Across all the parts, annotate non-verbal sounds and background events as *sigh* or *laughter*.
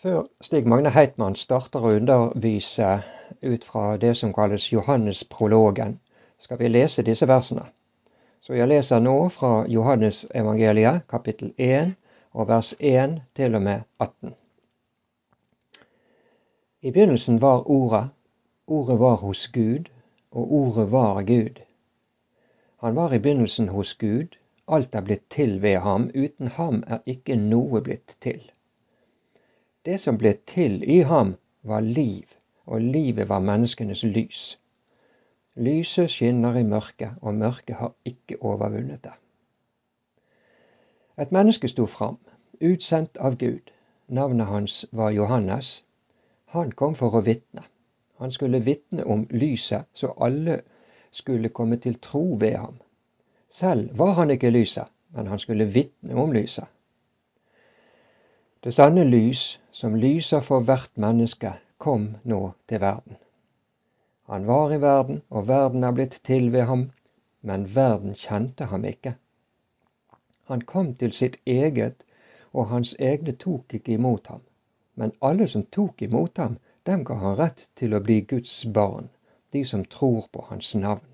Før Stig Magne Heitmann starter å undervise ut fra det som kalles Johannes-prologen, skal vi lese disse versene. Så jeg leser nå fra Johannes-evangeliet, kapittel 1, og vers 1 til og med 18. I begynnelsen var Ordet. Ordet var hos Gud, og Ordet var Gud. Han var i begynnelsen hos Gud. Alt er blitt til ved ham. Uten ham er ikke noe blitt til. Det som ble til i ham, var liv, og livet var menneskenes lys. Lyset skinner i mørket, og mørket har ikke overvunnet det. Et menneske sto fram, utsendt av Gud. Navnet hans var Johannes. Han kom for å vitne. Han skulle vitne om lyset, så alle skulle komme til tro ved ham. Selv var han ikke lyset, men han skulle vitne om lyset. Det sanne lys, som lyser for hvert menneske, kom nå til verden. Han var i verden, og verden er blitt til ved ham, men verden kjente ham ikke. Han kom til sitt eget, og hans egne tok ikke imot ham. Men alle som tok imot ham, dem ga han rett til å bli Guds barn, de som tror på hans navn.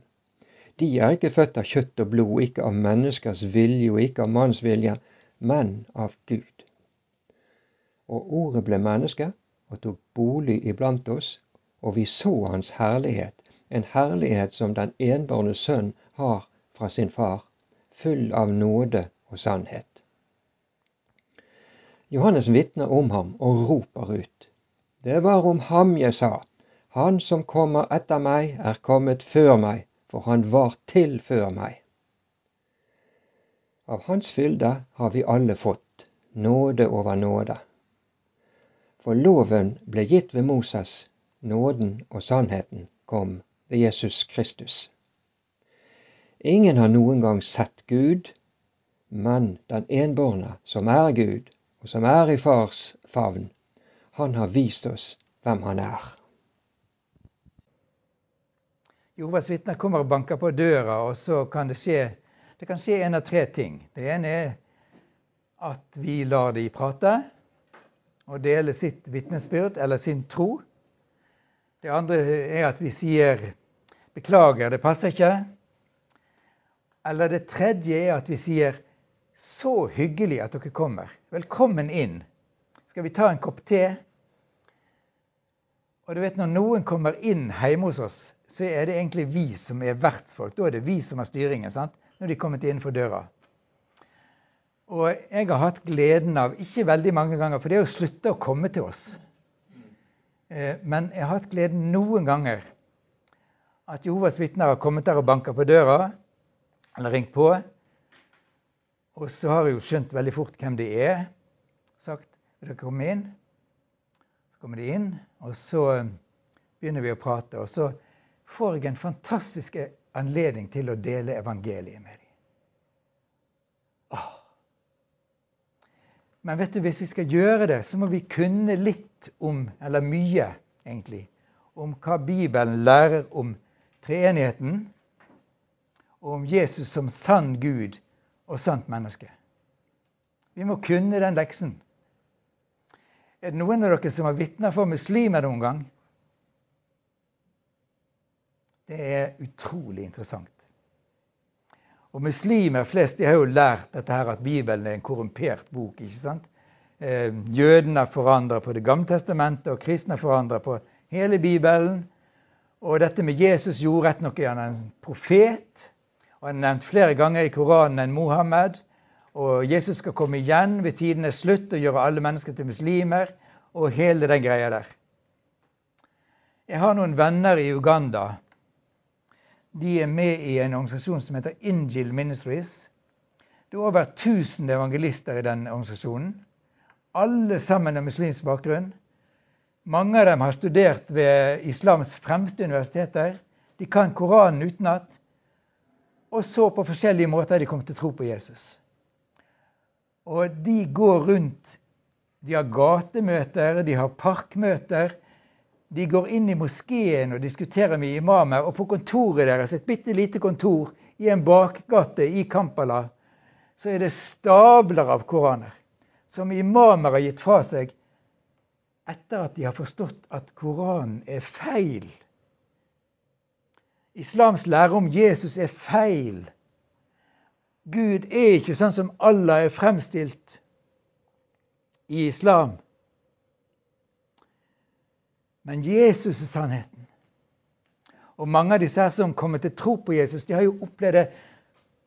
De er ikke født av kjøtt og blod, ikke av menneskers vilje og ikke av manns vilje, men av Gud. Og ordet ble menneske og tok bolig iblant oss, og vi så hans herlighet, en herlighet som den enbårne sønn har fra sin far, full av nåde og sannhet. Johannes vitner om ham og roper ut. Det var om ham jeg sa, han som kommer etter meg, er kommet før meg, for han var til før meg. Av hans fylde har vi alle fått, nåde over nåde. For loven ble gitt ved Moses, nåden og sannheten kom ved Jesus Kristus. Ingen har noen gang sett Gud, men den enbårne, som er Gud, og som er i Fars favn, han har vist oss hvem han er. Jehovas vitner kommer og banker på døra, og så kan det skje det kan skje en av tre ting. Det ene er at vi lar de prate og dele sitt vitnesbyrd eller sin tro. Det andre er at vi sier 'beklager, det passer ikke'. Eller det tredje er at vi sier 'så hyggelig at dere kommer'. Velkommen inn. Skal vi ta en kopp te? Og du vet, Når noen kommer inn hjemme hos oss, så er det egentlig vi som er vertsfolk. Da er det vi som har styringen. sant? Når de er kommet innenfor døra. Og jeg har hatt gleden av, ikke veldig mange ganger, for det er jo slutte å komme til oss. Eh, men jeg har hatt gleden noen ganger at Jehovas vitner har kommet der og banka på døra, eller ringt på. Og så har jeg jo skjønt veldig fort hvem de er. Sagt vil dere komme inn? Så kommer de inn, og så begynner vi å prate. Og så får jeg en fantastisk anledning til å dele evangeliet med dem. Men vet du, hvis vi skal gjøre det, så må vi kunne litt om, eller mye egentlig, om hva Bibelen lærer om treenigheten, og om Jesus som sann Gud og sant menneske. Vi må kunne den leksen. Er det noen av dere som har vitna for muslimer noen gang? Det er utrolig interessant. Og muslimer flest de har jo lært dette her at Bibelen er en korrumpert bok. ikke sant? Eh, jødene er forandra på Det gamle testamentet, og kristne er forandra på hele Bibelen. Og dette med Jesus gjorde rett nok er han en profet. Og han er nevnt flere ganger i Koranen enn Mohammed. Og Jesus skal komme igjen ved tidenes slutt og gjøre alle mennesker til muslimer. Og hele den greia der. Jeg har noen venner i Uganda de er med i en organisasjon som heter Injil Ministries. Det er over 1000 evangelister i den organisasjonen. Alle sammen har muslimsk bakgrunn. Mange av dem har studert ved islams fremste universiteter. De kan Koranen utenat. Og så på forskjellige måter de kom til å tro på Jesus. Og de går rundt. De har gatemøter, de har parkmøter. De går inn i moskeen og diskuterer med imamer. Og på kontoret deres, et bitte lite kontor i en bakgate i Kampala, så er det stabler av koraner som imamer har gitt fra seg etter at de har forstått at Koranen er feil. Islams lære om Jesus er feil. Gud er ikke sånn som Allah er fremstilt i islam. Men Jesus er sannheten. Og mange av disse her som kommer til tro på Jesus, de har jo opplevd det.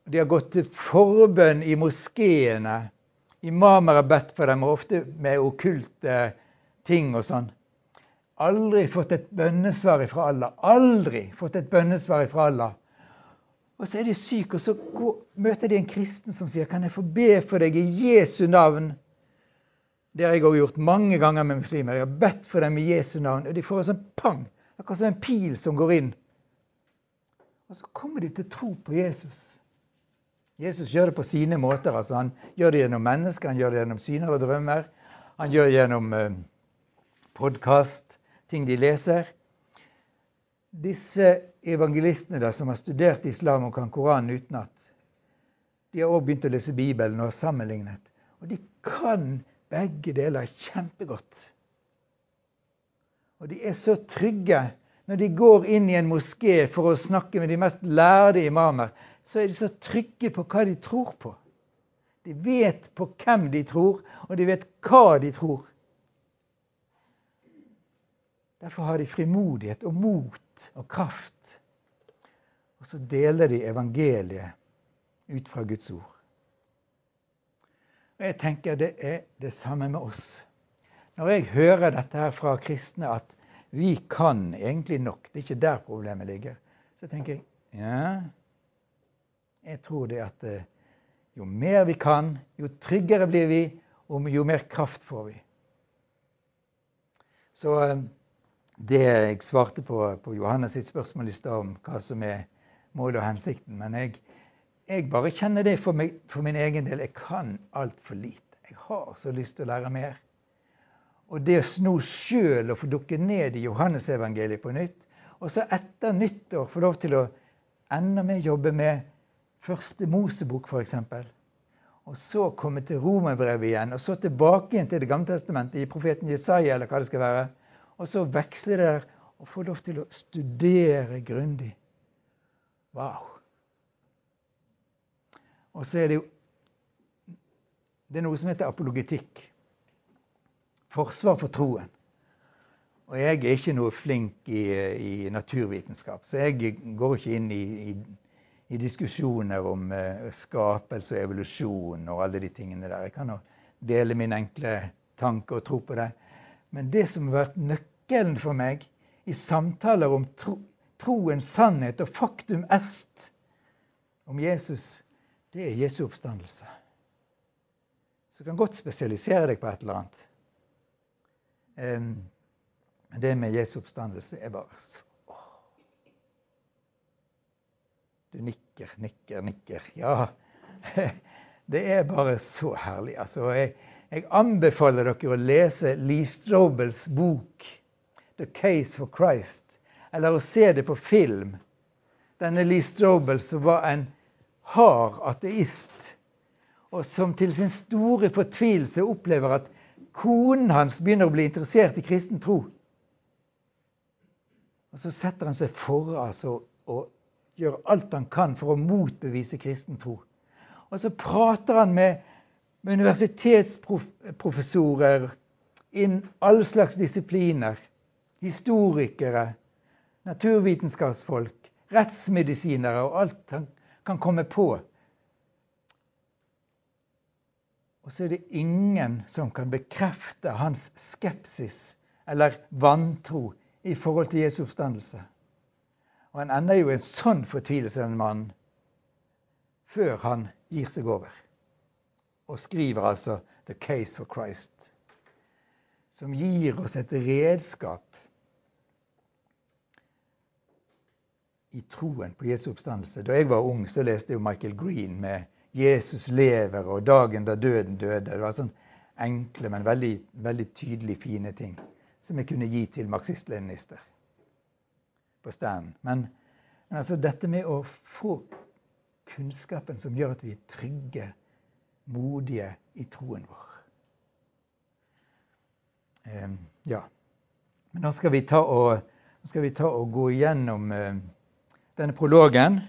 De har gått til forbønn i moskeene. Imamer har bedt for dem, og ofte med okkulte ting og sånn. Aldri fått et bønnesvar fra Allah. Aldri fått et bønnesvar fra Allah. Og så er de syke, og så går, møter de en kristen som sier 'Kan jeg få be for deg i Jesu navn?' Det har jeg òg gjort mange ganger med muslimer. Jeg har bedt for dem i Jesu navn, og de får en sånn pang. Akkurat som en pil som går inn. Og så kommer de til tro på Jesus. Jesus gjør det på sine måter. altså Han gjør det gjennom mennesker, han gjør det gjennom syner og drømmer. Han gjør det gjennom eh, podkast, ting de leser. Disse evangelistene da, som har studert islam og kan Koranen utenat, de har òg begynt å lese Bibelen og har sammenlignet. Og de kan begge deler kjempegodt. Og de er så trygge. Når de går inn i en moské for å snakke med de mest lærde imamer, så er de så trygge på hva de tror på. De vet på hvem de tror, og de vet hva de tror. Derfor har de frimodighet og mot og kraft. Og så deler de evangeliet ut fra Guds ord. Og Jeg tenker det er det samme med oss. Når jeg hører dette her fra kristne, at vi kan egentlig nok, det er ikke der problemet ligger, så tenker jeg ja, jeg tror det at eh, jo mer vi kan, jo tryggere blir vi, og jo mer kraft får vi. Så eh, det jeg svarte på, på Johannes sitt spørsmål i stad om hva som er målet og hensikten. Men jeg, jeg bare kjenner det for, meg, for, min egen del. Jeg kan altfor lite. Jeg har så lyst til å lære mer. Og det å nå sjøl å få dukke ned i Johannesevangeliet på nytt, og så etter nyttår få lov til å enda mer jobbe med første Mosebok, f.eks. Og så komme til Romerbrevet igjen, og så tilbake igjen til Det gamle testamentet i profeten Jesaja, eller hva det skal være. Og så veksle der og få lov til å studere grundig. Wow. Og så er det jo Det er noe som heter apologetikk. Forsvar for troen. Og jeg er ikke noe flink i, i naturvitenskap, så jeg går ikke inn i, i, i diskusjoner om uh, skapelse og evolusjon og alle de tingene der. Jeg kan jo dele min enkle tanke og tro på det. Men det som har vært nøkkelen for meg i samtaler om tro, troens sannhet og faktum est om Jesus, det er Jesu oppstandelse. Så du kan godt spesialisere deg på et eller annet. Men det med Jesu oppstandelse er bare så Du nikker, nikker, nikker. Ja, *laughs* det er bare så herlig. Altså, jeg, jeg anbefaler dere å lese Lee Strobels bok 'The Case for Christ', eller å se det på film. Denne Lee Strobel som var en hard ateist, og som til sin store fortvilelse opplever at konen hans begynner å bli interessert i kristen tro. Og så setter han seg for altså, og gjør alt han kan for å motbevise kristen tro. Og så prater han med med universitetsprofessorer innen all slags disipliner. Historikere, naturvitenskapsfolk, rettsmedisinere og alt han kan komme på. Og så er det ingen som kan bekrefte hans skepsis eller vantro i forhold til Jesu oppstandelse. Og han ender jo i en sånn fortvilelse, den mannen, før han gir seg over og skriver altså 'The Case for Christ', som gir oss et redskap i troen på Jesu oppstandelse. Da jeg var ung, så leste jeg Michael Green med 'Jesus lever' og 'Dagen da døden døde'. Det var sånn enkle, men veldig, veldig tydelig fine ting som jeg kunne gi til marxist-leninister på standen. Men, men altså dette med å få kunnskapen som gjør at vi er trygge modige i troen vår. Um, ja. Men nå skal vi ta og, vi ta og gå igjennom eh, denne prologen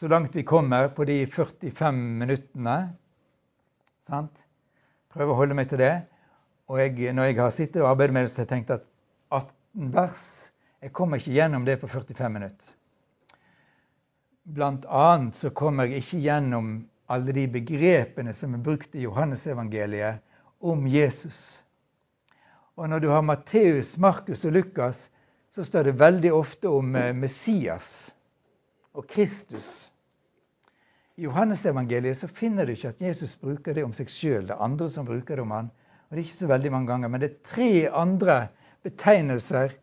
så langt vi kommer på de 45 minuttene. Sant? Prøver å holde meg til det. Og jeg, når jeg har sittet og arbeidet med det, så har jeg tenkt at 18 vers Jeg kommer ikke gjennom det på 45 minutter. Blant annet så kommer jeg ikke gjennom alle de begrepene som er brukt i Johannesevangeliet om Jesus. Og når du har Matteus, Markus og Lukas, så står det veldig ofte om eh, Messias og Kristus. I Johannesevangeliet så finner du ikke at Jesus bruker det om seg sjøl. Det er andre som bruker det om han. Og det er ikke så veldig mange ganger, Men det er tre andre betegnelser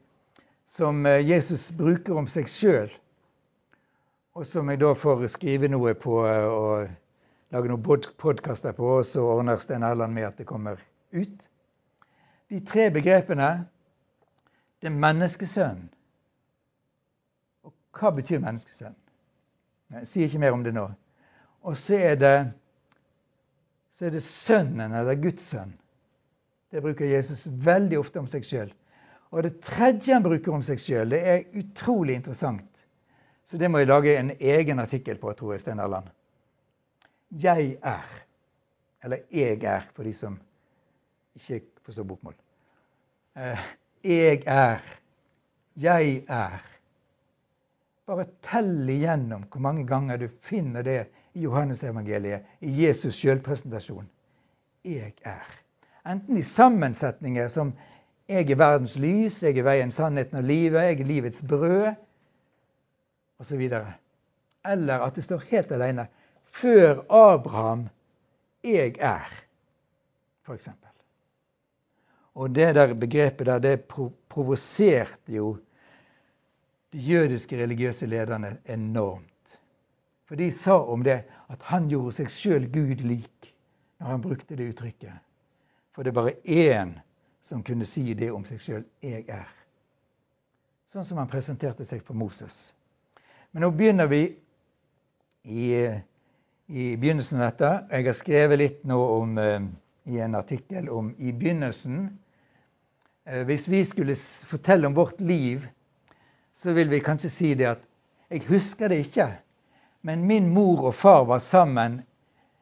som eh, Jesus bruker om seg sjøl, og som jeg da får skrive noe på eh, og lage noen podkaster på, og så ordner Stein Erland med at det kommer ut. De tre begrepene det er menneskesønn. Og hva betyr menneskesønn? Jeg sier ikke mer om det nå. Og så er det, så er det Sønnen, eller Guds sønn. Det bruker Jesus veldig ofte om seg sjøl. Og det tredje han bruker om seg sjøl, det er utrolig interessant. Så det må jeg lage en egen artikkel på, tror jeg, Stein Erland. Jeg er. Eller jeg er, for de som ikke forstår bokmål. Eh, jeg er. Jeg er. Bare tell igjennom hvor mange ganger du finner det i Johannesevangeliet, i Jesus sjølpresentasjon. Jeg er. Enten i sammensetninger som 'Jeg er verdens lys', 'Jeg er veien, sannheten og livet', 'Jeg er livets brød', osv. Eller at det står helt alene 'Før Abraham, jeg er', f.eks. Og det der begrepet der, det provoserte jo de jødiske religiøse lederne enormt. For de sa om det at han gjorde seg sjøl Gud lik når han brukte det uttrykket. For det er bare én som kunne si det om seg sjøl 'jeg er'. Sånn som han presenterte seg for Moses. Men nå begynner vi i, i begynnelsen av dette. Jeg har skrevet litt nå om, eh, i en artikkel om i begynnelsen. Eh, hvis vi skulle fortelle om vårt liv, så vil vi kanskje si det at jeg husker det ikke. Men min mor og far var sammen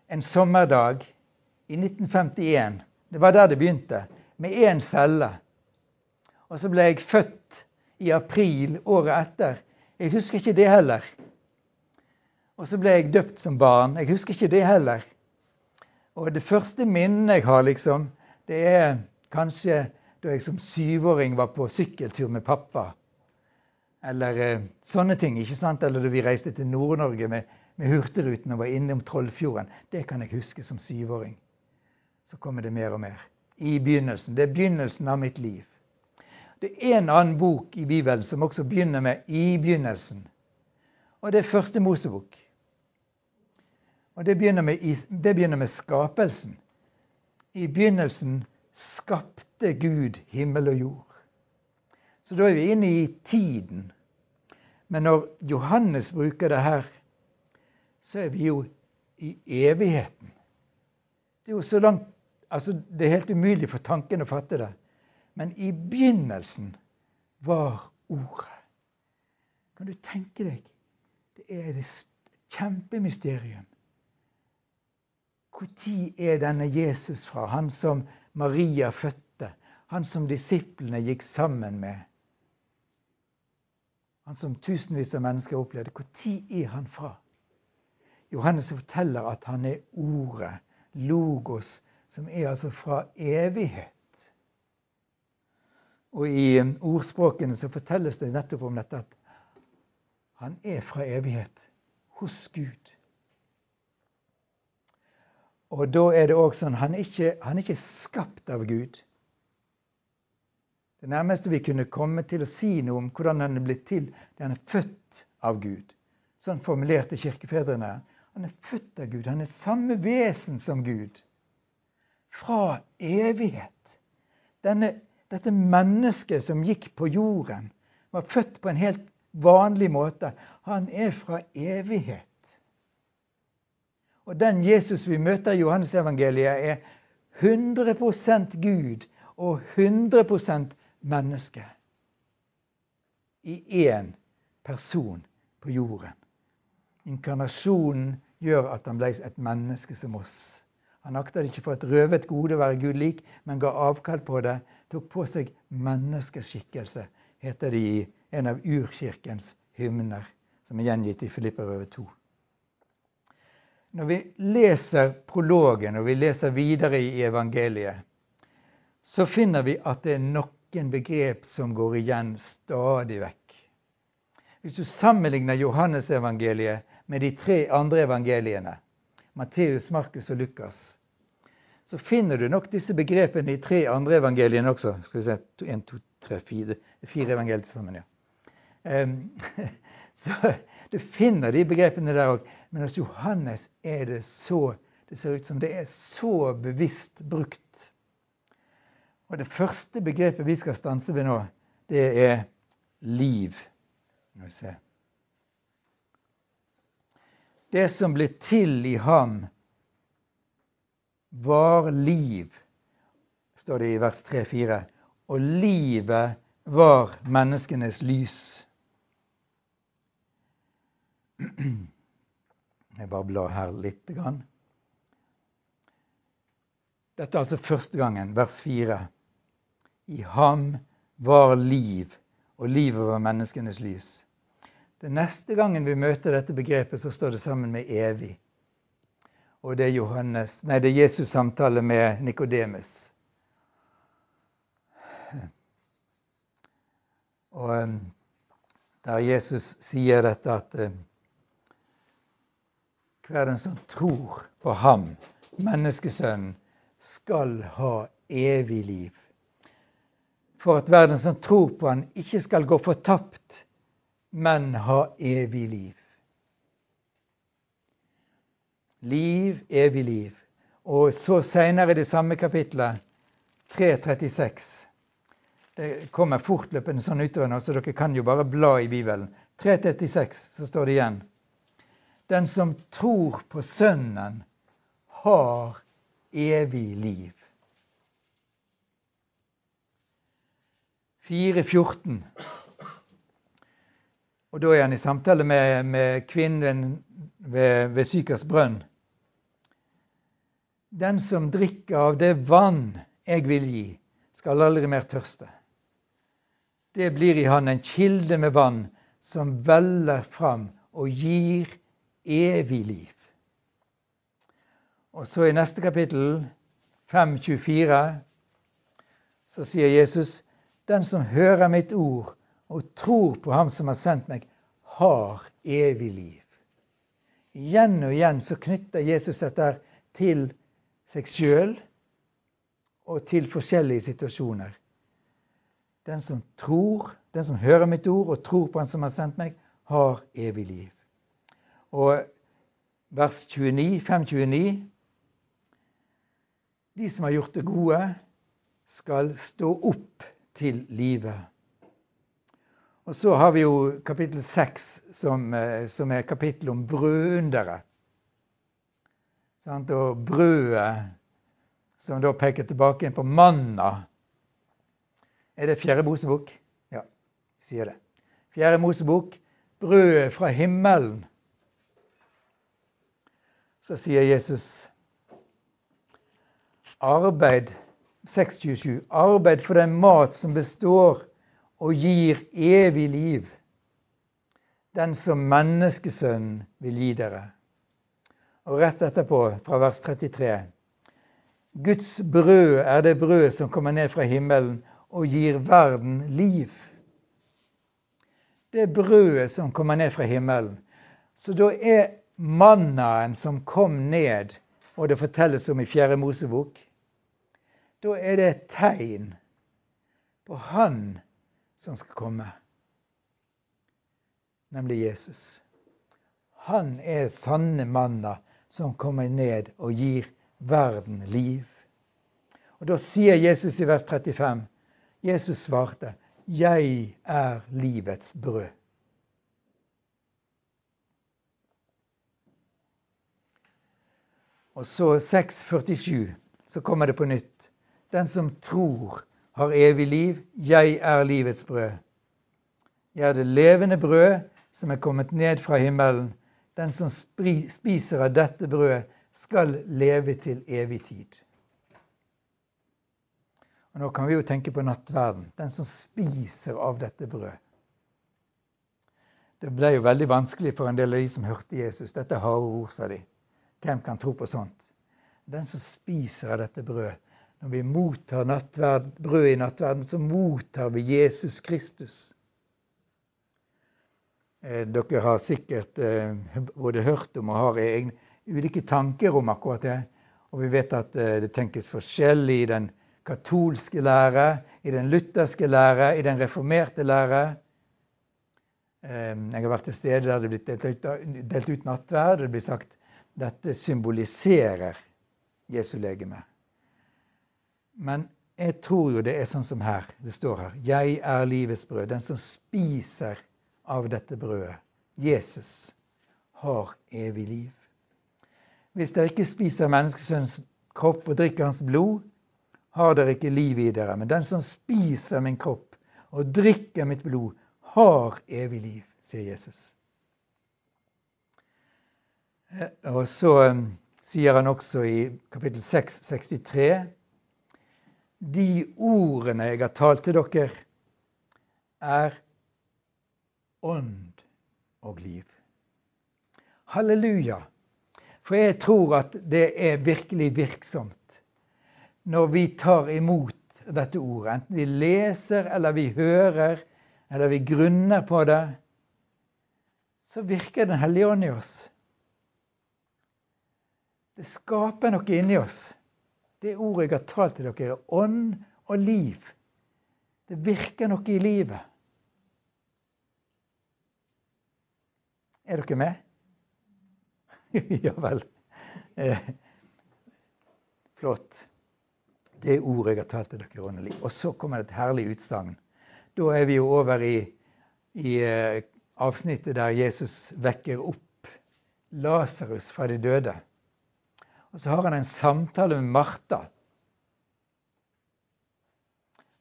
en sommerdag i 1951. Det var der det begynte. Med én celle. Og så ble jeg født i april året etter. Jeg husker ikke det heller. Og så ble jeg døpt som barn. Jeg husker ikke det heller. Og det første minnet jeg har, liksom, det er kanskje da jeg som syvåring var på sykkeltur med pappa. Eller eh, sånne ting. ikke sant? Eller da vi reiste til Nord-Norge med, med Hurtigruten og var innom Trollfjorden. Det kan jeg huske som syvåring. Så kommer det mer og mer. I begynnelsen. Det er begynnelsen av mitt liv. Det er en annen bok i Bibelen som også begynner med 'i begynnelsen'. Og det er Første Mosebok. Og det begynner, med, det begynner med skapelsen. I begynnelsen skapte Gud himmel og jord. Så da er vi inne i tiden. Men når Johannes bruker det her, så er vi jo i evigheten. Det er jo så langt Altså, det er helt umulig for tanken å fatte det. Men i begynnelsen var Ordet. Kan du tenke deg? Det er det kjempemysterium. Når er denne Jesus fra? Han som Maria fødte. Han som disiplene gikk sammen med han som tusenvis av mennesker opplevde. Når er han fra? Johannes forteller at han er ordet, logos, som er altså fra evighet. Og i ordspråkene så fortelles det nettopp om dette at han er fra evighet, hos Gud. Og da er det òg sånn han ikke, han er ikke skapt av Gud. Det nærmeste vi kunne komme til å si noe om hvordan han er blitt til, det er født av Gud. Sånn formulerte kirkefedrene. Han er født av Gud. Han er samme vesen som Gud. Fra evighet. Denne, dette mennesket som gikk på jorden, var født på en helt vanlig måte. Han er fra evighet. Og den Jesus vi møter i Johannesevangeliet, er 100% Gud og 100 menneske i én person på jorden. Inkarnasjonen gjør at han ble et menneske som oss. Han aktet ikke for et røvet gode å være Gud lik, men ga avkall på det. Tok på seg menneskeskikkelse, heter det i en av urkirkens hymner, som er gjengitt i Filipperøvet 2. Når vi leser prologen og vi leser videre i evangeliet, så finner vi at det er noen begrep som går igjen stadig vekk. Hvis du sammenligner Johannesevangeliet med de tre andre evangeliene, Matteus, Markus og Lukas, så finner du nok disse begrepene i tre andre evangeliene også. Skal vi se, en, to, tre, fire, fire evangelier sammen, ja. Um, *laughs* så du finner de begrepene der òg. Men hos Johannes er det så Det ser ut som det er så bevisst brukt. Og det første begrepet vi skal stanse ved nå, det er liv. Skal vi se. Det som ble til i ham, var liv, står det i vers 3-4. Og livet var menneskenes lys. Jeg bare blar her lite grann. Dette er altså første gangen, vers 4. I ham var liv, og livet var menneskenes lys. Den neste gangen vi møter dette begrepet, så står det sammen med evig. Og det er, Johannes, nei, det er Jesus' samtale med Nikodemus. Og um, der Jesus sier dette at um, hver den som tror på ham, menneskesønnen, skal ha evig liv. For at verden som tror på han, ikke skal gå fortapt, men ha evig liv. Liv, evig liv. Og så seinere i det samme kapitlet, 3.36 Det kommer fortløpende sånn utover nå, så dere kan jo bare bla i Bibelen. 3.36 så står det igjen. Den som tror på Sønnen, har evig liv. 4.14 og da er han i samtale med, med kvinnen ved, ved Sykers brønn. Den som drikker av det vann jeg vil gi, skal aldri mer tørste. Det blir i han en kilde med vann som veller fram og gir evig liv. Og så i neste kapittel, 5.24, så sier Jesus, den som hører mitt ord og tror på Ham som har sendt meg, har evig liv. Igjen og igjen så knytter Jesus dette til seg sjøl og til forskjellige situasjoner. Den som tror, den som hører mitt ord og tror på Han som har sendt meg, har evig liv. Og vers 29, 529 De som har gjort det gode, skal stå opp til livet. Og så har vi jo kapittel seks, som, eh, som, er kapittel om brødunderet. Og brødet som da peker tilbake inn på manna. Er det Fjerde Mosebok? Ja, sier det. Fjerde Mosebok, brødet fra himmelen. Så sier Jesus arbeid 627. Arbeid for den mat som består og gir evig liv, den som menneskesønnen vil gi dere. Og rett etterpå, fra vers 33. Guds brød er det brød som kommer ned fra himmelen og gir verden liv. Det er brødet som kommer ned fra himmelen. Så da er mannaen som kom ned, og det fortelles om i Fjerde Mosebok, da er det et tegn på Han som skal komme, nemlig Jesus. Han er sanne manna som kommer ned og gir verden liv. Og Da sier Jesus i vers 35 Jesus svarte, 'Jeg er livets brød'. Og så 6.47, så kommer det på nytt. Den som tror har evig liv. Jeg er livets brød. Jeg er det levende brød som er kommet ned fra himmelen. Den som spiser av dette brødet, skal leve til evig tid. Og Nå kan vi jo tenke på nattverden. Den som spiser av dette brødet. Det ble jo veldig vanskelig for en del av de som hørte Jesus. Dette er harde ord, sa de. Hvem kan tro på sånt? Den som spiser av dette brødet. Når vi mottar brød i nattverden, så mottar vi Jesus Kristus. Eh, dere har sikkert eh, både hørt om og har egne, ulike tanker om akkurat det. Og vi vet at eh, det tenkes forskjellig i den katolske lære, i den lutherske lære, i den reformerte lære. Jeg har vært til stede der det er blitt delt ut, delt ut nattverd. Det blir sagt dette symboliserer Jesu legeme. Men jeg tror jo det er sånn som her. Det står her. Jeg er livets brød. Den som spiser av dette brødet, Jesus, har evig liv. Hvis dere ikke spiser menneskesønnens kropp og drikker hans blod, har dere ikke liv i dere. Men den som spiser min kropp og drikker mitt blod, har evig liv, sier Jesus. Eh, og så um, sier han også i kapittel 6, 63 De ordene jeg har talt til dere, er ånd og liv. Halleluja. For jeg tror at det er virkelig virksomt når vi tar imot dette ordet. Enten vi leser eller vi hører eller vi grunner på det, så virker Den hellige ånd i oss. Det skaper noe inni oss. Det ordet jeg har talt til dere, er ånd og liv. Det virker noe i livet. Er dere med? *laughs* ja vel. Eh, flott. Det er ordet jeg har talt til dere, ånd og liv. Og så kommer det et herlig utsagn da er vi jo over i, i eh, avsnittet der Jesus vekker opp Lasarus fra de døde. Og så har han en samtale med Martha.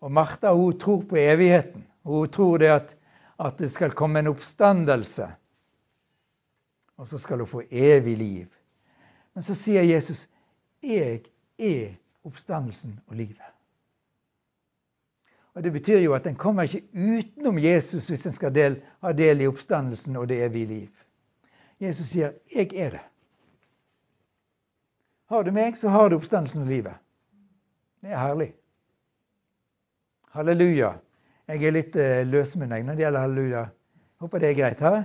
Og Martha hun tror på evigheten. Hun tror det at, at det skal komme en oppstandelse. Og så skal hun få evig liv. Men så sier Jesus, 'Jeg er oppstandelsen og livet'. Og Det betyr jo at en kommer ikke utenom Jesus hvis en skal del, ha del i oppstandelsen og det evige liv. Jesus sier 'Jeg er det'. Har du meg, så har du oppstandelsen og livet. Det er herlig. Halleluja. Jeg er litt uh, løsmunnet når det gjelder halleluja. Håper det er greit. Her.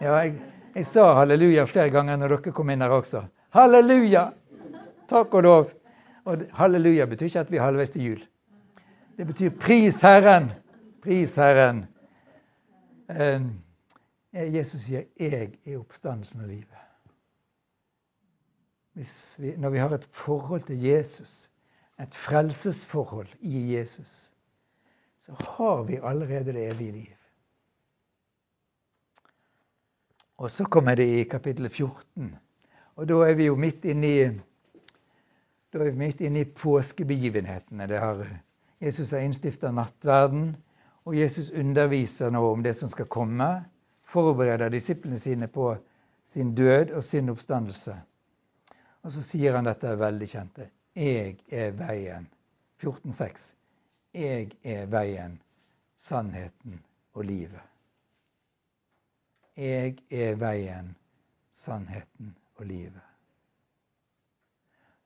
Ja, jeg, jeg, sa halleluja flere ganger når dere kom inn her også. Halleluja! Takk og lov. Og halleluja betyr ikke at vi er halvveis til jul. Det betyr 'pris Herren'. Pris Herren. Ehm, Jesus sier 'jeg er oppstandelsen og livet'. Vi, når vi har et forhold til Jesus, et frelsesforhold i Jesus, så har vi allerede det evige liv. Og så kommer det i kapittel 14. Og da er vi jo midt inne i, midt inne i påskebegivenhetene. Har Jesus har innstifta nattverden, og Jesus underviser nå om det som skal komme. Forbereder disiplene sine på sin død og sin oppstandelse. Og så sier han dette veldig kjente. Jeg er veien. 14,6. Jeg er veien, sannheten og livet. Jeg er veien, sannheten og livet.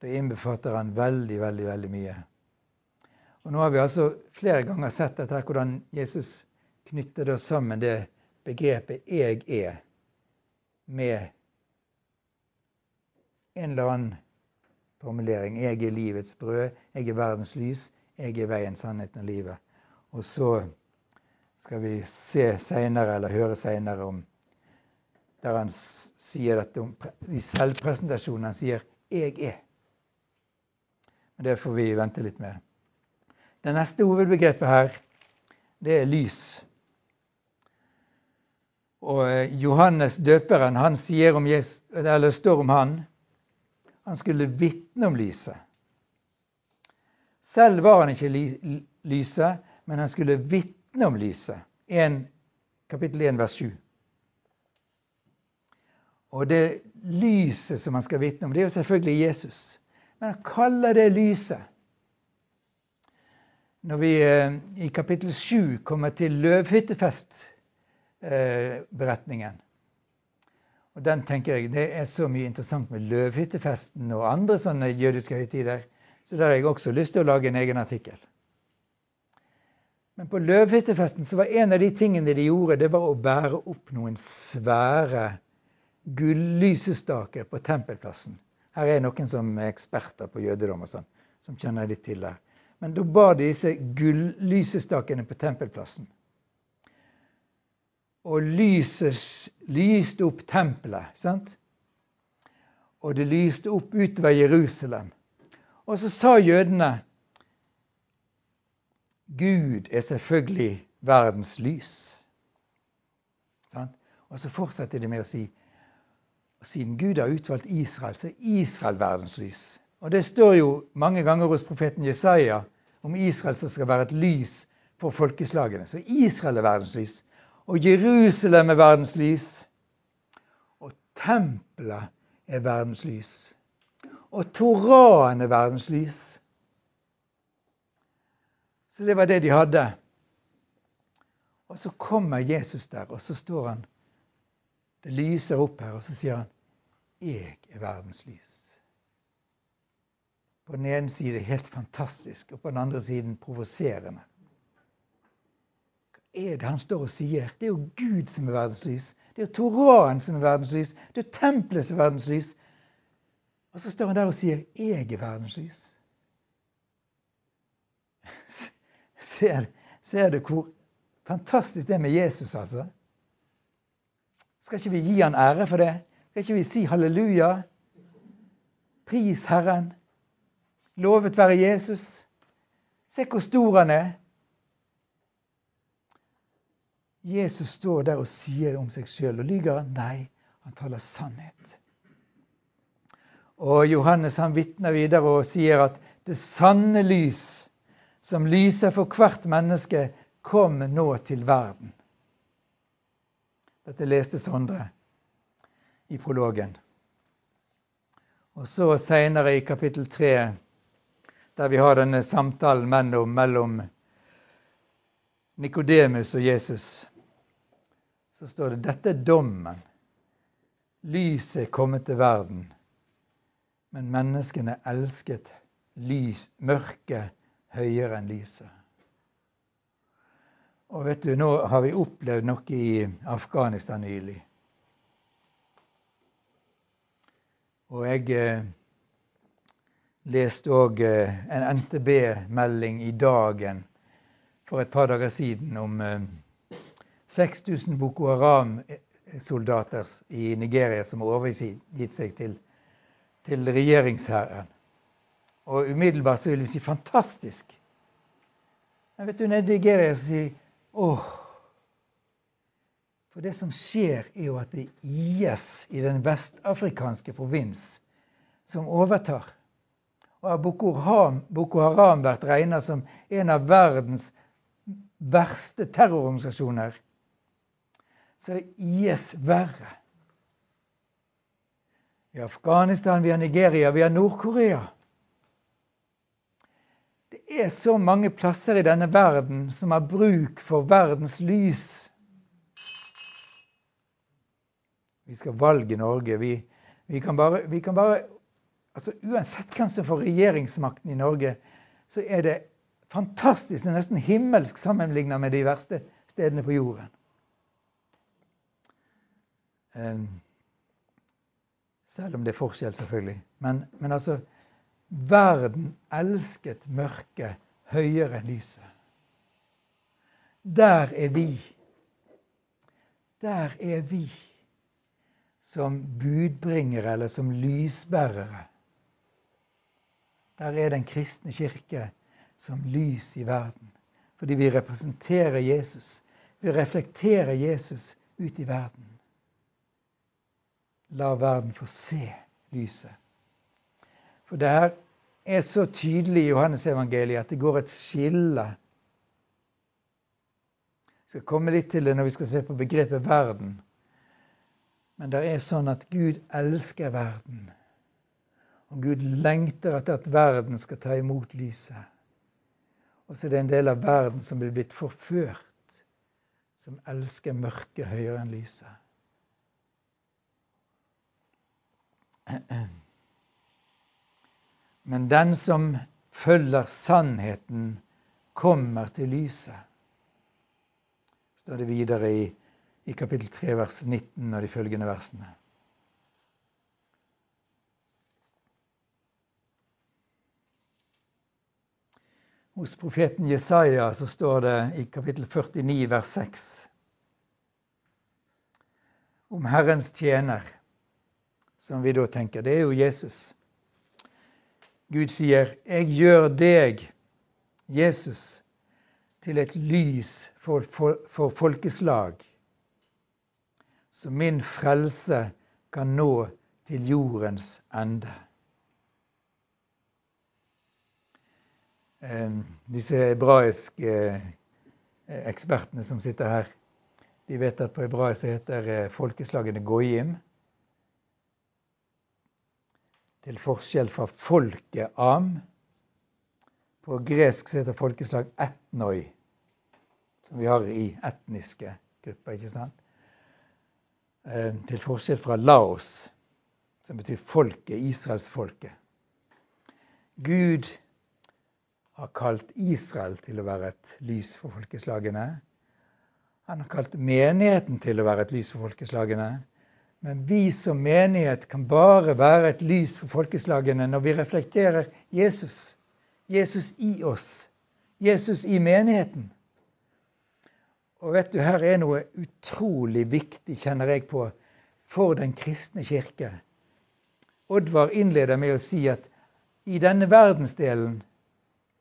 Da innbefatter han veldig, veldig, veldig mye. Og Nå har vi altså flere ganger sett dette, hvordan Jesus knytter sammen det begrepet 'jeg er' med en eller annen formulering. 'Jeg er livets brød', 'jeg er verdens lys', 'jeg er veien, sannheten og livet'. Og så skal vi se seinere, eller høre seinere om der han sier dette om i selvpresentasjonen. Han sier 'jeg er'. Men det får vi vente litt med. Det neste hovedbegrepet her, det er lys. Og eh, Johannes døperen han sier om Jesus, eller står om han han skulle vitne om lyset. Selv var han ikke lyset, men han skulle vitne om lyset. 1, kapittel 1, vers 7. Og det lyset som han skal vitne om, det er jo selvfølgelig Jesus. Men han kaller det lyset. Når vi eh, i kapittel 7 kommer til løvhyttefestberetningen og den tenker jeg, Det er så mye interessant med løvhyttefesten og andre sånne jødiske høytider, så der har jeg også lyst til å lage en egen artikkel. Men på løvhyttefesten så var en av de tingene de gjorde, det var å bære opp noen svære gullysestaker på tempelplassen. Her er noen som er eksperter på jødedom og sånn, som kjenner litt til det. Men da bar de disse gullysestakene på tempelplassen. Og lyset lyste opp tempelet. sant? Og det lyste opp utover Jerusalem. Og så sa jødene Gud er selvfølgelig verdens lys. Sant? Og så fortsetter de med å si siden Gud har utvalgt Israel, så er Israel verdens lys. Og det står jo mange ganger hos profeten Jesaja om Israel som skal være et lys for folkeslagene. Så Israel er verdens lys. Og Jerusalem er verdens lys. Og tempelet er verdens lys. Og Toraen er verdens lys. Så det var det de hadde. Og så kommer Jesus der, og så står han det lyser opp her, og så sier han 'Jeg er verdens lys'. På den ene side helt fantastisk, og på den andre siden provoserende. Er det han står og sier? Det er jo Gud som er verdens lys. Det er jo Toraen som er verdens lys. Det er tempelet som er verdens lys. Og så står han der og sier 'Jeg er verdens lys'. *laughs* Ser, ser du hvor fantastisk det er med Jesus, altså? Skal ikke vi gi han ære for det? Skal ikke vi si halleluja? Pris Herren. Lovet være Jesus. Se hvor stor han er. Jesus står der og sier om seg sjøl. Og lyver han? Nei, han taler sannhet. Og Johannes han vitner videre og sier at det sanne lys, som lyser for hvert menneske, kom nå til verden. Dette leste Sondre i prologen. Og så seinere i kapittel tre, der vi har denne samtalen mellom Nikodemus og Jesus, så står det dette er dommen. Lyset er kommet til verden, men menneskene elsket lys, mørket høyere enn lyset. Og vet du, nå har vi opplevd noe i Afghanistan nylig. Og jeg eh, leste òg eh, en NTB-melding i Dagen for et par dager siden om eh, 6000 Boko Haram-soldater i Nigeria som har overgitt seg til, til regjeringshæren. Og umiddelbart så vil vi si fantastisk. Men vet du, nede i Nigeria så sier Åh. For det som skjer, er jo at det er IS i den vestafrikanske provins som overtar. Og har Boko Haram, Boko Haram vært regna som en av verdens verste terrororganisasjoner, så er IS verre. Vi har Afghanistan, vi har Nigeria, vi har Nord-Korea. Det er så mange plasser i denne verden som har bruk for verdens lys. Vi skal valge Norge. Vi, vi, kan bare, vi kan bare altså Uansett hvem som får regjeringsmakten i Norge, så er det fantastisk, Det er nesten himmelsk sammenlignet med de verste stedene på jorden. Um, selv om det er forskjell, selvfølgelig. Men, men altså Verden elsket mørket høyere enn lyset. Der er vi. Der er vi som budbringere eller som lysbærere. Der er den kristne kirke som lys i verden. Fordi vi representerer Jesus. Vi reflekterer Jesus ut i verden. La verden få se lyset. For det her er så tydelig i Johannesevangeliet at det går et skille. Jeg skal komme litt til det når vi skal se på begrepet verden. Men det er sånn at Gud elsker verden. Og Gud lengter etter at verden skal ta imot lyset. Og så er det en del av verden som blir blitt forført, som elsker mørket høyere enn lyset. *clears throat* Men den som følger sannheten, kommer til lyset. står det videre i, i kapittel 3, vers 19 og de følgende versene. Hos profeten Jesaja så står det i kapittel 49 vers 6 om Herrens tjener, som vi da tenker. Det er jo Jesus. Gud sier, 'Jeg gjør deg, Jesus, til et lys for, for, for folkeslag', så min frelse kan nå til jordens ende. Disse hebraiske eh, ekspertene som sitter her, de vet at på hebraisk heter eh, folkeslagene goyim. Til forskjell fra folket am. På gresk så heter folkeslag etnoi, som vi har i etniske grupper. ikke sant? Til forskjell fra laos, som betyr folket, israelsfolket. Gud har kalt Israel til å være et lys for folkeslagene. Han har kalt menigheten til å være et lys for folkeslagene. Men vi som menighet kan bare være et lys for folkeslagene når vi reflekterer Jesus. Jesus i oss. Jesus i menigheten. Og vet du, her er noe utrolig viktig, kjenner jeg på, for den kristne kirke. Oddvar innleder med å si at i denne verdensdelen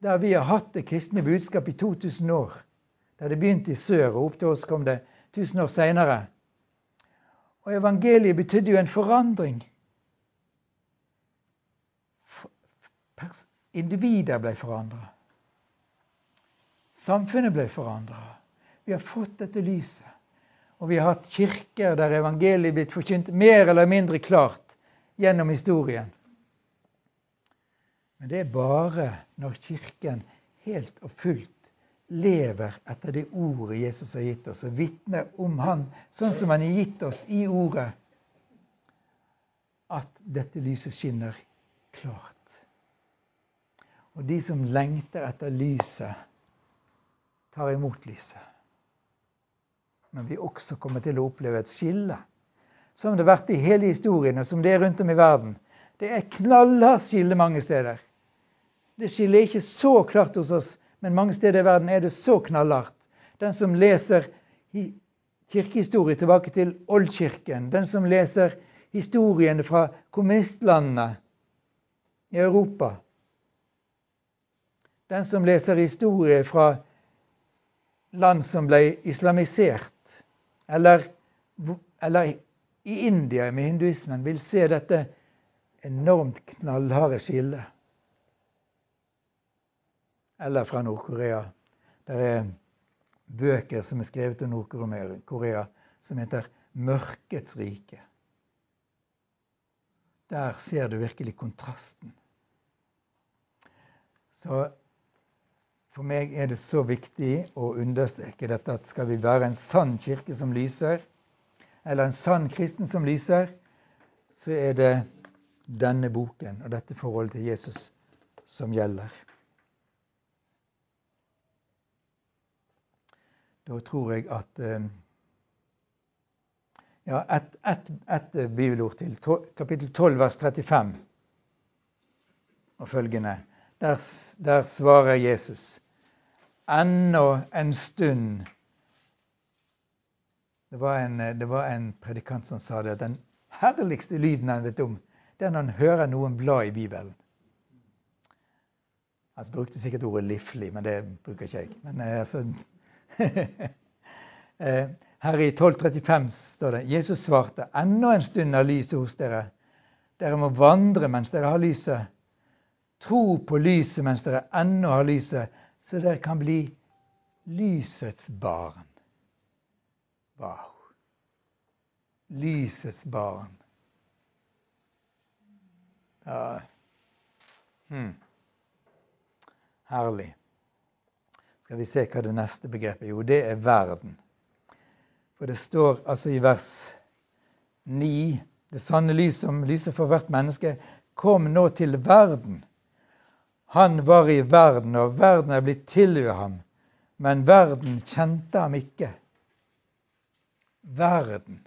der vi har hatt det kristne budskap i 2000 år. Der det begynte i sør, og opp til oss kom det 1000 år seinere. Og evangeliet betydde jo en forandring. Individer ble forandra. Samfunnet ble forandra. Vi har fått dette lyset. Og vi har hatt kirker der evangeliet er blitt forkynt mer eller mindre klart gjennom historien. Men det er bare når Kirken helt og fullt lever etter det ordet Jesus har gitt oss, og vitner om Han sånn som Han har gitt oss i ordet, at dette lyset skinner klart. Og de som lengter etter lyset, tar imot lyset. Men vi også kommer til å oppleve et skille, som det har vært i hele historien, og som det er rundt om i verden. Det er knallhardt skille mange steder. Det skiller ikke så klart hos oss, men mange steder i verden er det så knallhardt. Den som leser kirkehistorie tilbake til oldkirken, den som leser historiene fra kommunistlandene i Europa, den som leser historie fra land som ble islamisert, eller, eller i India med hinduismen, vil se dette enormt knallharde skillet. Eller fra Nord-Korea. Det er bøker som er skrevet om Nord-Korea som heter 'Mørkets rike'. Der ser du virkelig kontrasten. Så for meg er det så viktig å understreke dette at skal vi være en sann kirke som lyser, eller en sann kristen som lyser, så er det denne boken og dette forholdet til Jesus som gjelder. Da tror jeg at eh, Ja, ett et, et bibelord til. Kapittel 12, vers 35 og følgende. Der, der svarer Jesus ennå en stund det var, en, det var en predikant som sa det. Den herligste lyden han vet om, det er når han hører noen bla i Bibelen. Han brukte sikkert ordet 'liflig', men det bruker ikke jeg. Men eh, altså, *laughs* her i 1235 står det Jesus svarte enda en stund er lyset hos dere. Dere må vandre mens dere har lyset. Tro på lyset mens dere ennå har lyset, så dere kan bli lysets barn. Wow. Lysets barn. Ja. Hmm. Herlig. Skal vi se hva det neste begrepet er? Jo, det er verden. For det står altså i vers 9 Det sanne lys som lyser for hvert menneske, kom nå til verden. Han var i verden, og verden er blitt til ved ham. Men verden kjente ham ikke. Verden.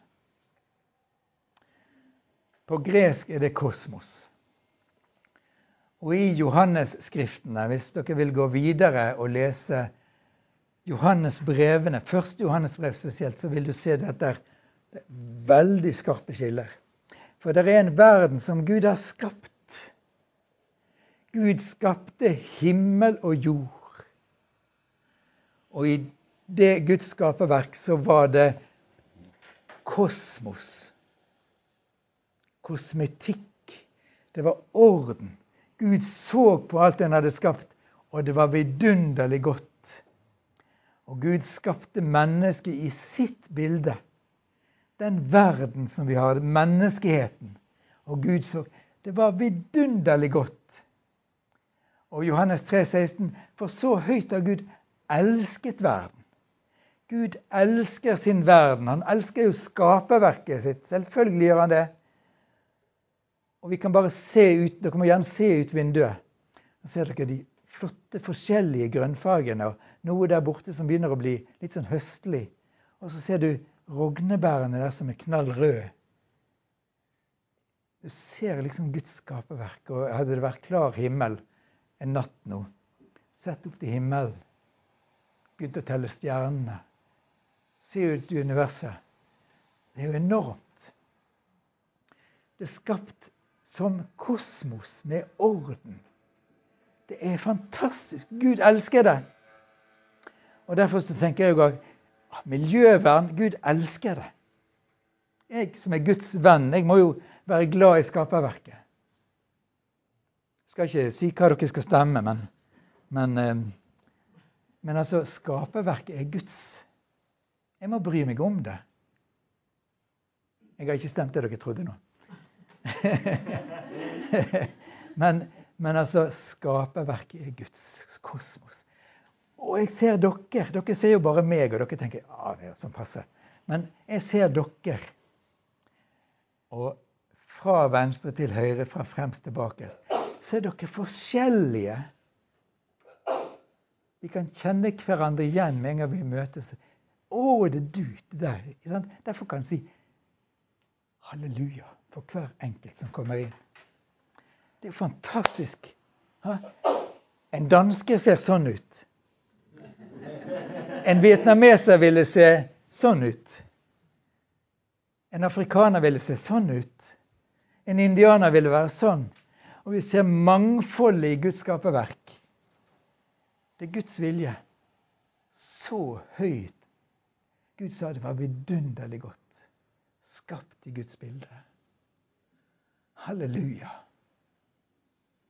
På gresk er det kosmos. Og i Johannes-skriftene, hvis dere vil gå videre og lese Johannes-brevene, første Johannes-brev spesielt, så vil du se dette er veldig skarpe skiller. For det er en verden som Gud har skapt. Gud skapte himmel og jord. Og i det Guds skaperverk så var det kosmos. Kosmetikk. Det var orden. Gud så på alt en hadde skapt, og det var vidunderlig godt. Og Gud skapte mennesket i sitt bilde. Den verden som vi har, menneskeheten. Og Gud så Det var vidunderlig godt. Og Johannes 3, 16, For så høyt har Gud elsket verden. Gud elsker sin verden. Han elsker jo skaperverket sitt. Selvfølgelig gjør han det. Og vi kan bare se ut, Dere må gjerne se ut vinduet. Nå ser dere de flotte, forskjellige grønnfargene. Og noe der borte som begynner å bli litt sånn høstlig. Og så ser du rognebærene der som er knall røde. Du ser liksom Guds skaperverk. Og hadde det vært klar himmel en natt nå, sett opp til himmelen, begynt å telle stjernene, se ut i universet Det er jo enormt. Det er skapt som kosmos med orden. Det er fantastisk. Gud elsker det. Og Derfor så tenker jeg òg ah, miljøvern Gud elsker det. Jeg som er Guds venn, jeg må jo være glad i skaperverket. Jeg skal ikke si hva dere skal stemme, men, men, eh, men altså Skaperverket er Guds. Jeg må bry meg om det. Jeg har ikke stemt det dere trodde nå. *laughs* men, men altså Skaperverket er Guds kosmos. Og jeg ser dere. Dere ser jo bare meg, og dere tenker ja, det er sånn passe. Men jeg ser dere. Og fra venstre til høyre, fra fremst til bakerst, så er dere forskjellige. Vi kan kjenne hverandre igjen med en gang vi møtes. 'Å, det er du.' det der. Derfor kan en si halleluja for hver enkelt som kommer inn. Det er jo fantastisk. En danske ser sånn ut. En vietnameser ville se sånn ut. En afrikaner ville se sånn ut. En indianer ville være sånn. Og vi ser mangfoldet i Guds skaperverk. Det er Guds vilje. Så høyt. Gud sa det var vidunderlig godt. Skapt i Guds bilde. Halleluja.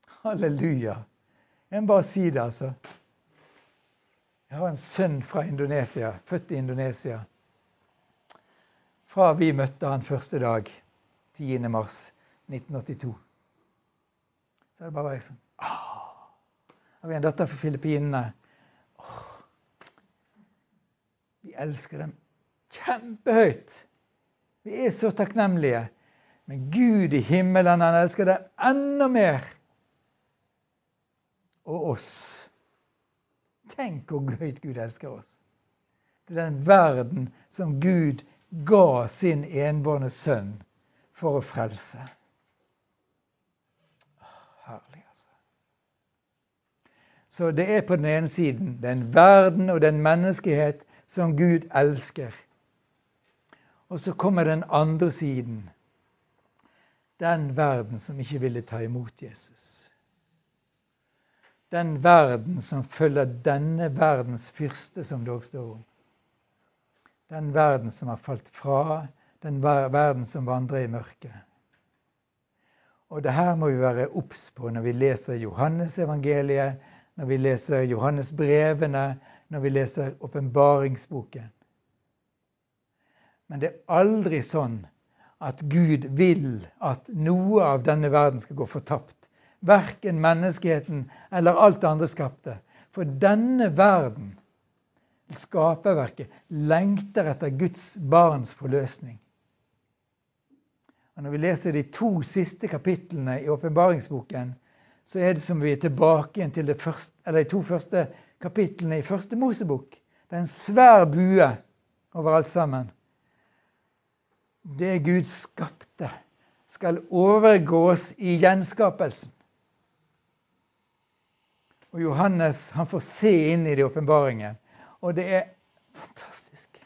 Halleluja. Jeg må bare si det, altså. Jeg har en sønn fra Indonesia, født i Indonesia. Fra vi møtte han første dag, 10. mars 1982. Så er det bare sånn ah. Har vi en datter fra Filippinene? Vi elsker dem kjempehøyt. Vi er så takknemlige. Men Gud i himmelen, han elsker deg enda mer. Og oss. Tenk hvor høyt Gud elsker oss. Det er den verden som Gud ga sin enbårne sønn for å frelse. Herlig, altså. Så det er på den ene siden den verden og den menneskehet som Gud elsker. Og så kommer den andre siden den verden som ikke ville ta imot Jesus. Den verden som følger denne verdens fyrste, som det også står om. Den verden som har falt fra, den verden som vandrer i mørket. Og det her må vi være obs på når vi leser Johannesevangeliet, når vi leser Johannesbrevene, når vi leser åpenbaringsboken. Men det er aldri sånn at Gud vil at noe av denne verden skal gå fortapt. Verken menneskeheten eller alt det andre skapte. For denne verden, skaperverket, lengter etter Guds barns forløsning. Og Når vi leser de to siste kapitlene i åpenbaringsboken, så er det som vi er tilbake igjen til første, de to første kapitlene i første Mosebok. Det er en svær bue over alt sammen. Det Gud skapte, skal overgås i gjenskapelsen. Og Johannes han får se inn i det åpenbaringen. Og det er fantastisk,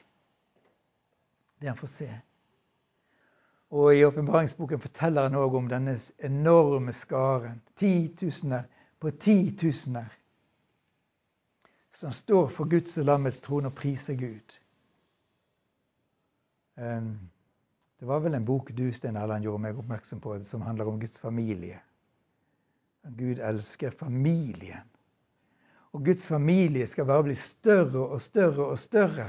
det han får se. Og i åpenbaringsboken forteller han òg om denne enorme skaren, titusener på titusener, som står for Guds og lammets trone og priser Gud. Um, det var vel en bok du, Sten Erland, gjorde meg oppmerksom på, som handler om Guds familie. Gud elsker familien. Og Guds familie skal bare bli større og større og større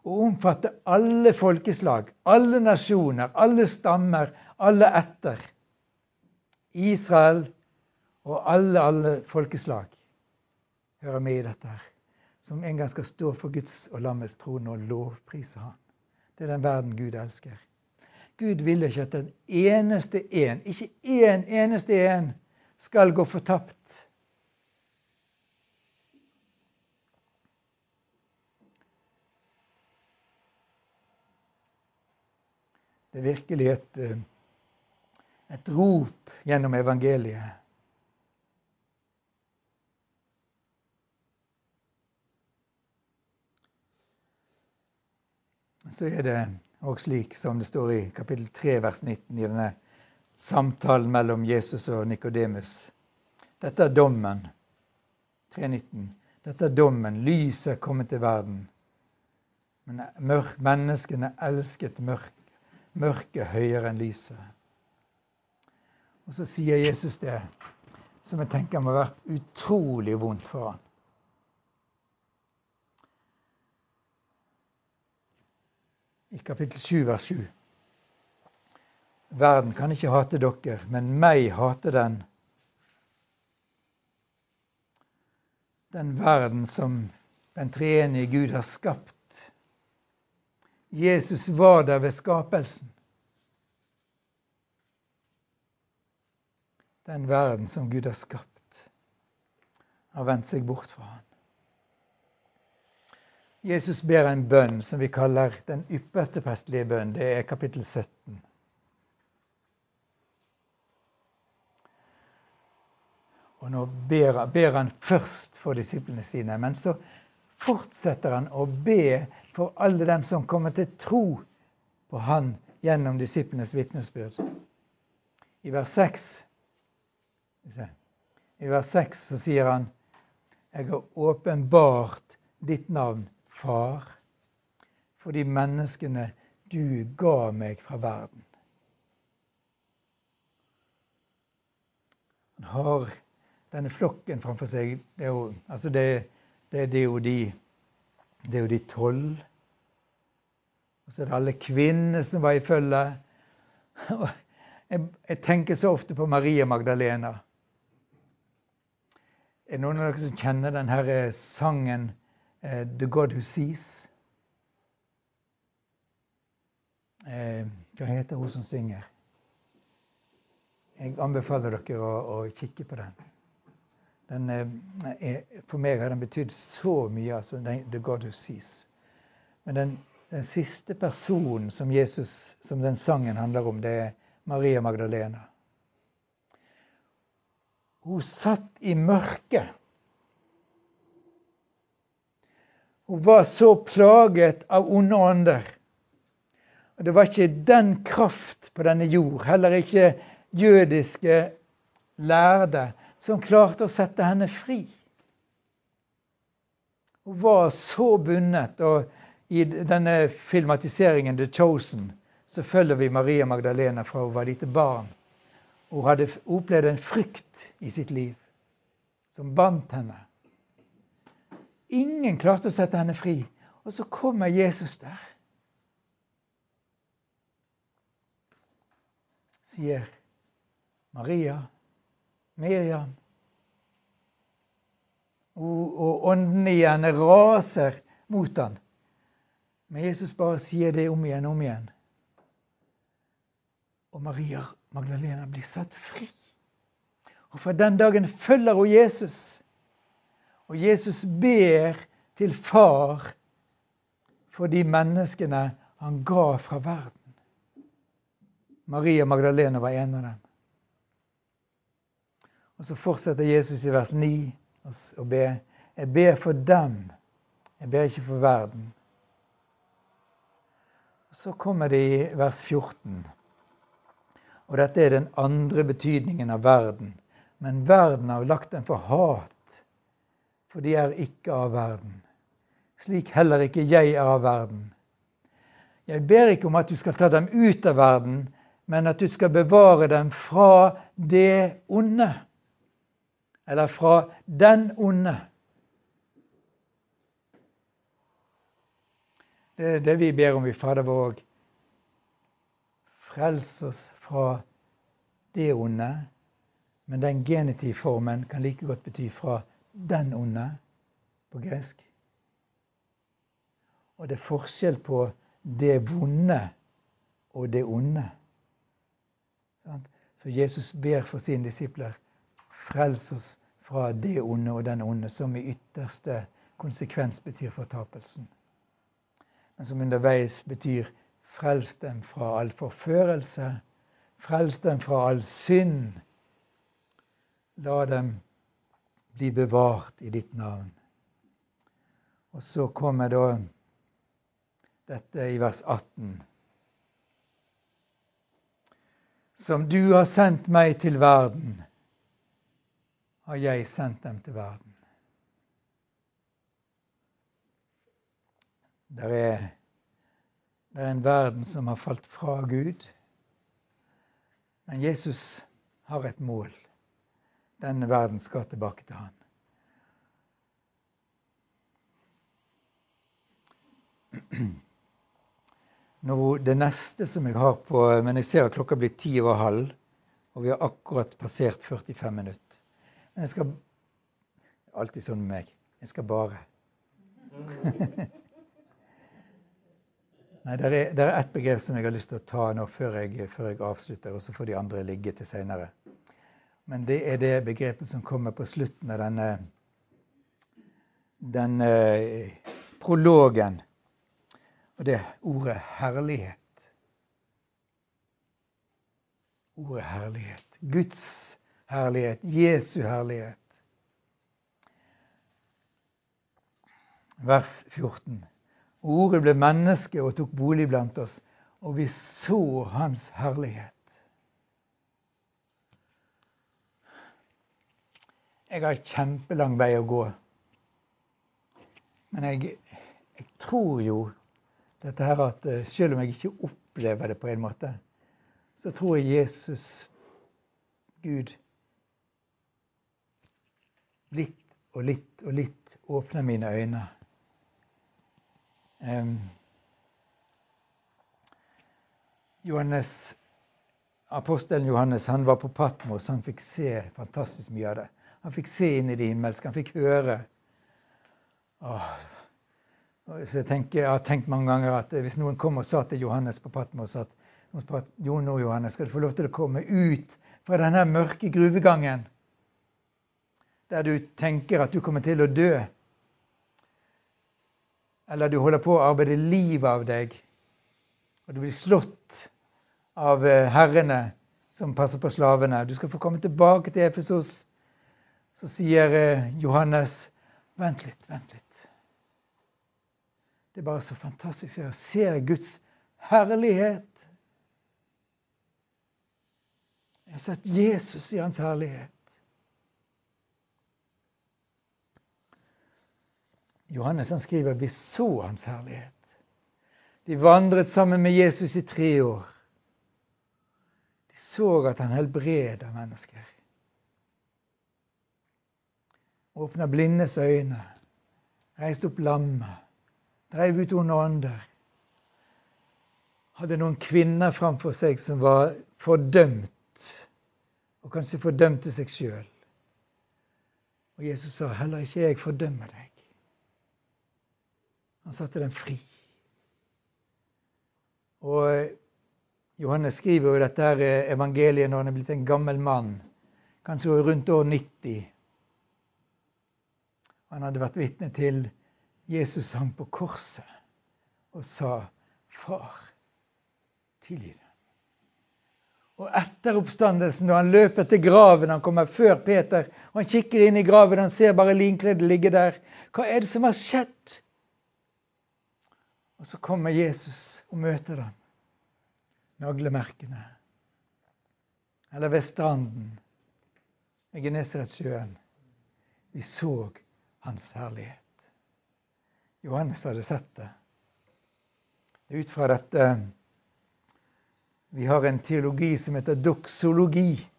og omfatte alle folkeslag, alle nasjoner, alle stammer, alle etter. Israel og alle, alle folkeslag hører med i dette her. Som en gang skal stå for Guds og lammets trone og lovprise Han. Det er den verden Gud elsker. Gud vil ikke at den eneste en, ikke én eneste en, skal gå fortapt. Det er virkelig et, eh, et rop gjennom evangeliet. Så er det òg slik som det står i kapittel 3 vers 19 i denne samtalen mellom Jesus og Nikodemus. Dette er dommen. 3.19. Dette er dommen. Lyset er kommet til verden. Men menneskene elsket mørk, mørket høyere enn lyset. Og så sier Jesus det som jeg tenker må ha vært utrolig vondt for ham. I kapittel 7, vers 7. Verden kan ikke hate dere, men meg hater den. Den verden som den treenige Gud har skapt Jesus var der ved skapelsen. Den verden som Gud har skapt, har vendt seg bort fra ham. Jesus ber en bønn som vi kaller den ypperste prestelige bønn. Det er kapittel 17. Og nå ber, ber han først for disiplene sine, men så fortsetter han å be for alle dem som kommer til tro på Han gjennom disiplenes vitnesbyrd. I vers 6 i vers 6 så sier han Jeg har åpenbart ditt navn, Far, for de menneskene du ga meg fra verden. Han har denne flokken framfor seg. Det er jo, altså det, det, det er jo de det er jo de tolv. Og så er det alle kvinnene som var i følge. Jeg, jeg tenker så ofte på Maria Magdalena. Er det noen av dere som kjenner denne sangen uh, 'The God Who Sees'? Uh, hva heter hun som synger? Jeg anbefaler dere å, å kikke på den. Den, eh, for meg har den betydd så mye, altså The God Who Sees. Men den, den, siste personen som Jesus, som den sangen handler om, det er Maria Magdalena. Hun satt i mørket. Hun var så plaget av onde ånder. Og Det var ikke den kraft på denne jord, heller ikke jødiske lærde, som klarte å sette henne fri. Hun var så bundet. og I denne filmatiseringen The Chosen så følger vi Maria Magdalena fra hun var lite barn. Hun hadde opplevd en frykt i sitt liv som bandt henne. Ingen klarte å sette henne fri. Og så kommer Jesus der. Sier Maria, Miriam. Og, og ånden i raser mot han. Men Jesus bare sier det om igjen og om igjen. Og Maria Magdalena blir satt fri. Og fra den dagen følger hun Jesus. Og Jesus ber til far for de menneskene han ga fra verden. Maria Magdalena var en av dem. Og så fortsetter Jesus i vers 9 å be. Jeg ber for dem. Jeg ber ikke for verden. Så kommer det i vers 14. Og dette er den andre betydningen av verden. Men verden har lagt den for hat, for de er ikke av verden. Slik heller ikke jeg er av verden. Jeg ber ikke om at du skal ta dem ut av verden, men at du skal bevare dem fra det onde. Eller fra den onde. Det er det vi ber om i Fader vår òg. Frels oss fra det onde, men den genitivformen kan like godt bety fra den onde på gresk. Og det er forskjell på det vonde og det onde. Så Jesus ber for sine disipler frels oss fra det onde og den onde, som i ytterste konsekvens betyr fortapelsen. Men som underveis betyr frels dem fra all forførelse Frels dem fra all synd. La dem bli bevart i ditt navn. Og så kommer da dette i vers 18. Som du har sendt meg til verden, har jeg sendt dem til verden. Der er, det er en verden som har falt fra Gud. Men Jesus har et mål. Denne verden skal tilbake til han. Nå, det neste som jeg har på Men jeg ser at klokka blir ti over halv, og vi har akkurat passert 45 minutter. Men jeg skal Alltid sånn med meg. Jeg skal bare. Nei, Det er, det er ett begrep som jeg har lyst til å ta nå før jeg, før jeg avslutter, og så får de andre ligge til seinere. Men det er det begrepet som kommer på slutten av denne, denne eh, prologen. Og det er ordet herlighet. Ordet herlighet. Guds herlighet. Jesu herlighet. Vers 14. Ordet ble menneske og tok bolig blant oss, og vi så hans herlighet. Jeg har kjempelang vei å gå. Men jeg, jeg tror jo dette her at eh, selv om jeg ikke opplever det på en måte, så tror jeg Jesus, Gud, litt og litt og litt åpner mine øyne Johannes, Apostelen Johannes han var på Patmos. Han fikk se fantastisk mye av det. Han fikk se inn i det himmelske. Han fikk høre. Åh. Så jeg, tenker, jeg har tenkt mange ganger at hvis noen kom og sa til Johannes på Patmos at jo, nå Johannes, skal du få lov til å komme ut fra denne mørke gruvegangen der du tenker at du kommer til å dø eller du holder på å arbeide livet av deg, og du blir slått av eh, herrene som passer på slavene. Du skal få komme tilbake til Efesos. Så sier eh, Johannes, vent litt, vent litt. Det er bare så fantastisk. Jeg ser Guds herlighet. Jeg har sett Jesus i hans herlighet. Johannes han skriver vi så hans herlighet. De vandret sammen med Jesus i tre år. De så at han helbreda mennesker. Åpna blindes øyne, reiste opp lamme, dreiv ut onde ånder. Hadde noen kvinner framfor seg som var fordømt, og kanskje fordømte seg sjøl. Og Jesus sa, 'Heller ikke jeg fordømmer deg'. Han satte dem fri. Og Johannes skriver jo dette evangeliet når han er blitt en gammel mann, kanskje rundt år 90. Han hadde vært vitne til Jesus sang på korset og sa, 'Far, tilgi dem'. Og etter oppstandelsen, når han løper til graven, han kommer før Peter, og han kikker inn i graven, han ser bare linkledet ligge der. Hva er det som har skjedd? Og så kommer Jesus og møter dem. Naglemerkene. Eller ved stranden ved Genesaretsjøen. Vi så hans herlighet. Johannes hadde sett det. Det er ut fra dette vi har en teologi som heter doksologi.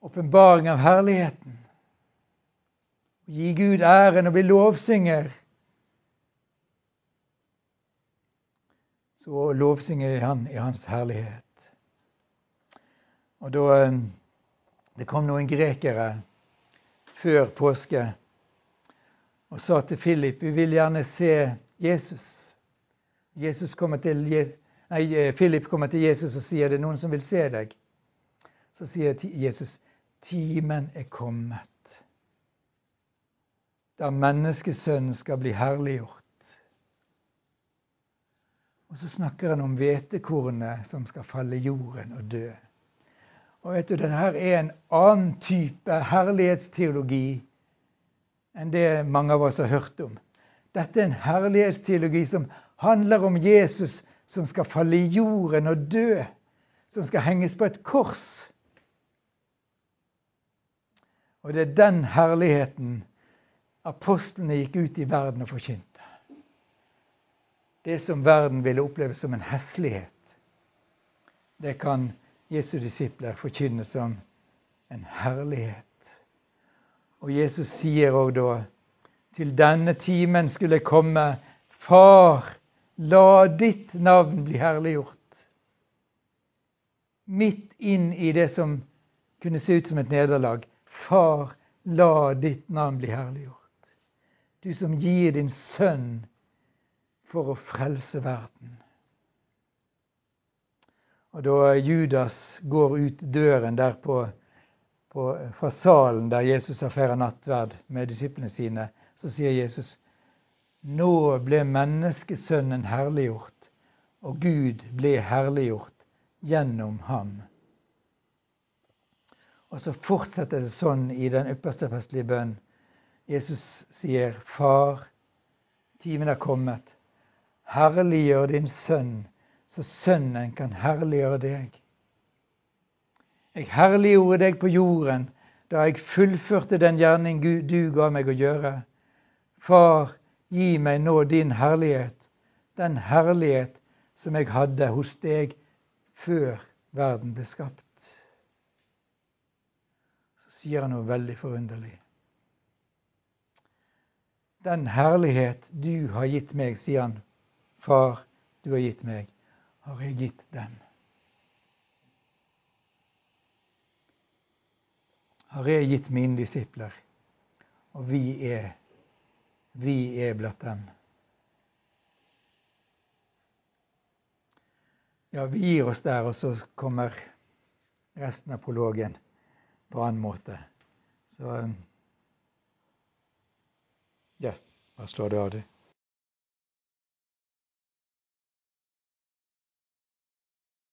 Åpenbaring av herligheten. Gi Gud æren og bli lovsynger. Så lovsynger Han i Hans herlighet. Og da eh, Det kom noen grekere før påske og sa til Philip vi vil gjerne se Jesus. Jesus kommer til Nei, Philip kommer til Jesus og sier det er noen som vil se deg. Så sier Jesus timen er kommet da menneskesønnen skal bli herliggjort. Og så snakker han om hvetekornet som skal falle jorden og dø. Og vet du, Dette her er en annen type herlighetsteologi enn det mange av oss har hørt om. Dette er en herlighetsteologi som handler om Jesus som skal falle i jorden og dø, som skal henges på et kors. Og det er den herligheten apostlene gikk ut i verden og forkynte. Det som verden ville oppleve som en heslighet, det kan Jesu disipler forkynne som en herlighet. Og Jesus sier òg da til denne timen skulle komme Far, La ditt navn bli herliggjort. Midt inn i det som kunne se ut som et nederlag. Far, la ditt navn bli herliggjort. Du som gir din sønn for å frelse verden. Og da Judas går ut døren der på, på, fra salen der Jesus har feira nattverd med disiplene sine, så sier Jesus nå ble menneskesønnen herliggjort, og Gud ble herliggjort gjennom ham. Og så fortsetter det sånn i den ypperste festlige bønn. Jesus sier, Far, timen er kommet. Herliggjør din sønn, så sønnen kan herliggjøre deg. Jeg herliggjorde deg på jorden da jeg fullførte den gjerning du ga meg å gjøre. Far, Gi meg nå din herlighet, den herlighet som jeg hadde hos deg før verden ble skapt. Så sier han noe veldig forunderlig. Den herlighet du har gitt meg, sier han, far, du har gitt meg, har jeg gitt dem. Har jeg gitt mine disipler, og vi er vi er blant dem. Ja, vi gir oss der, og så kommer resten av prologen på annen måte. Så ja, hva slår du av det?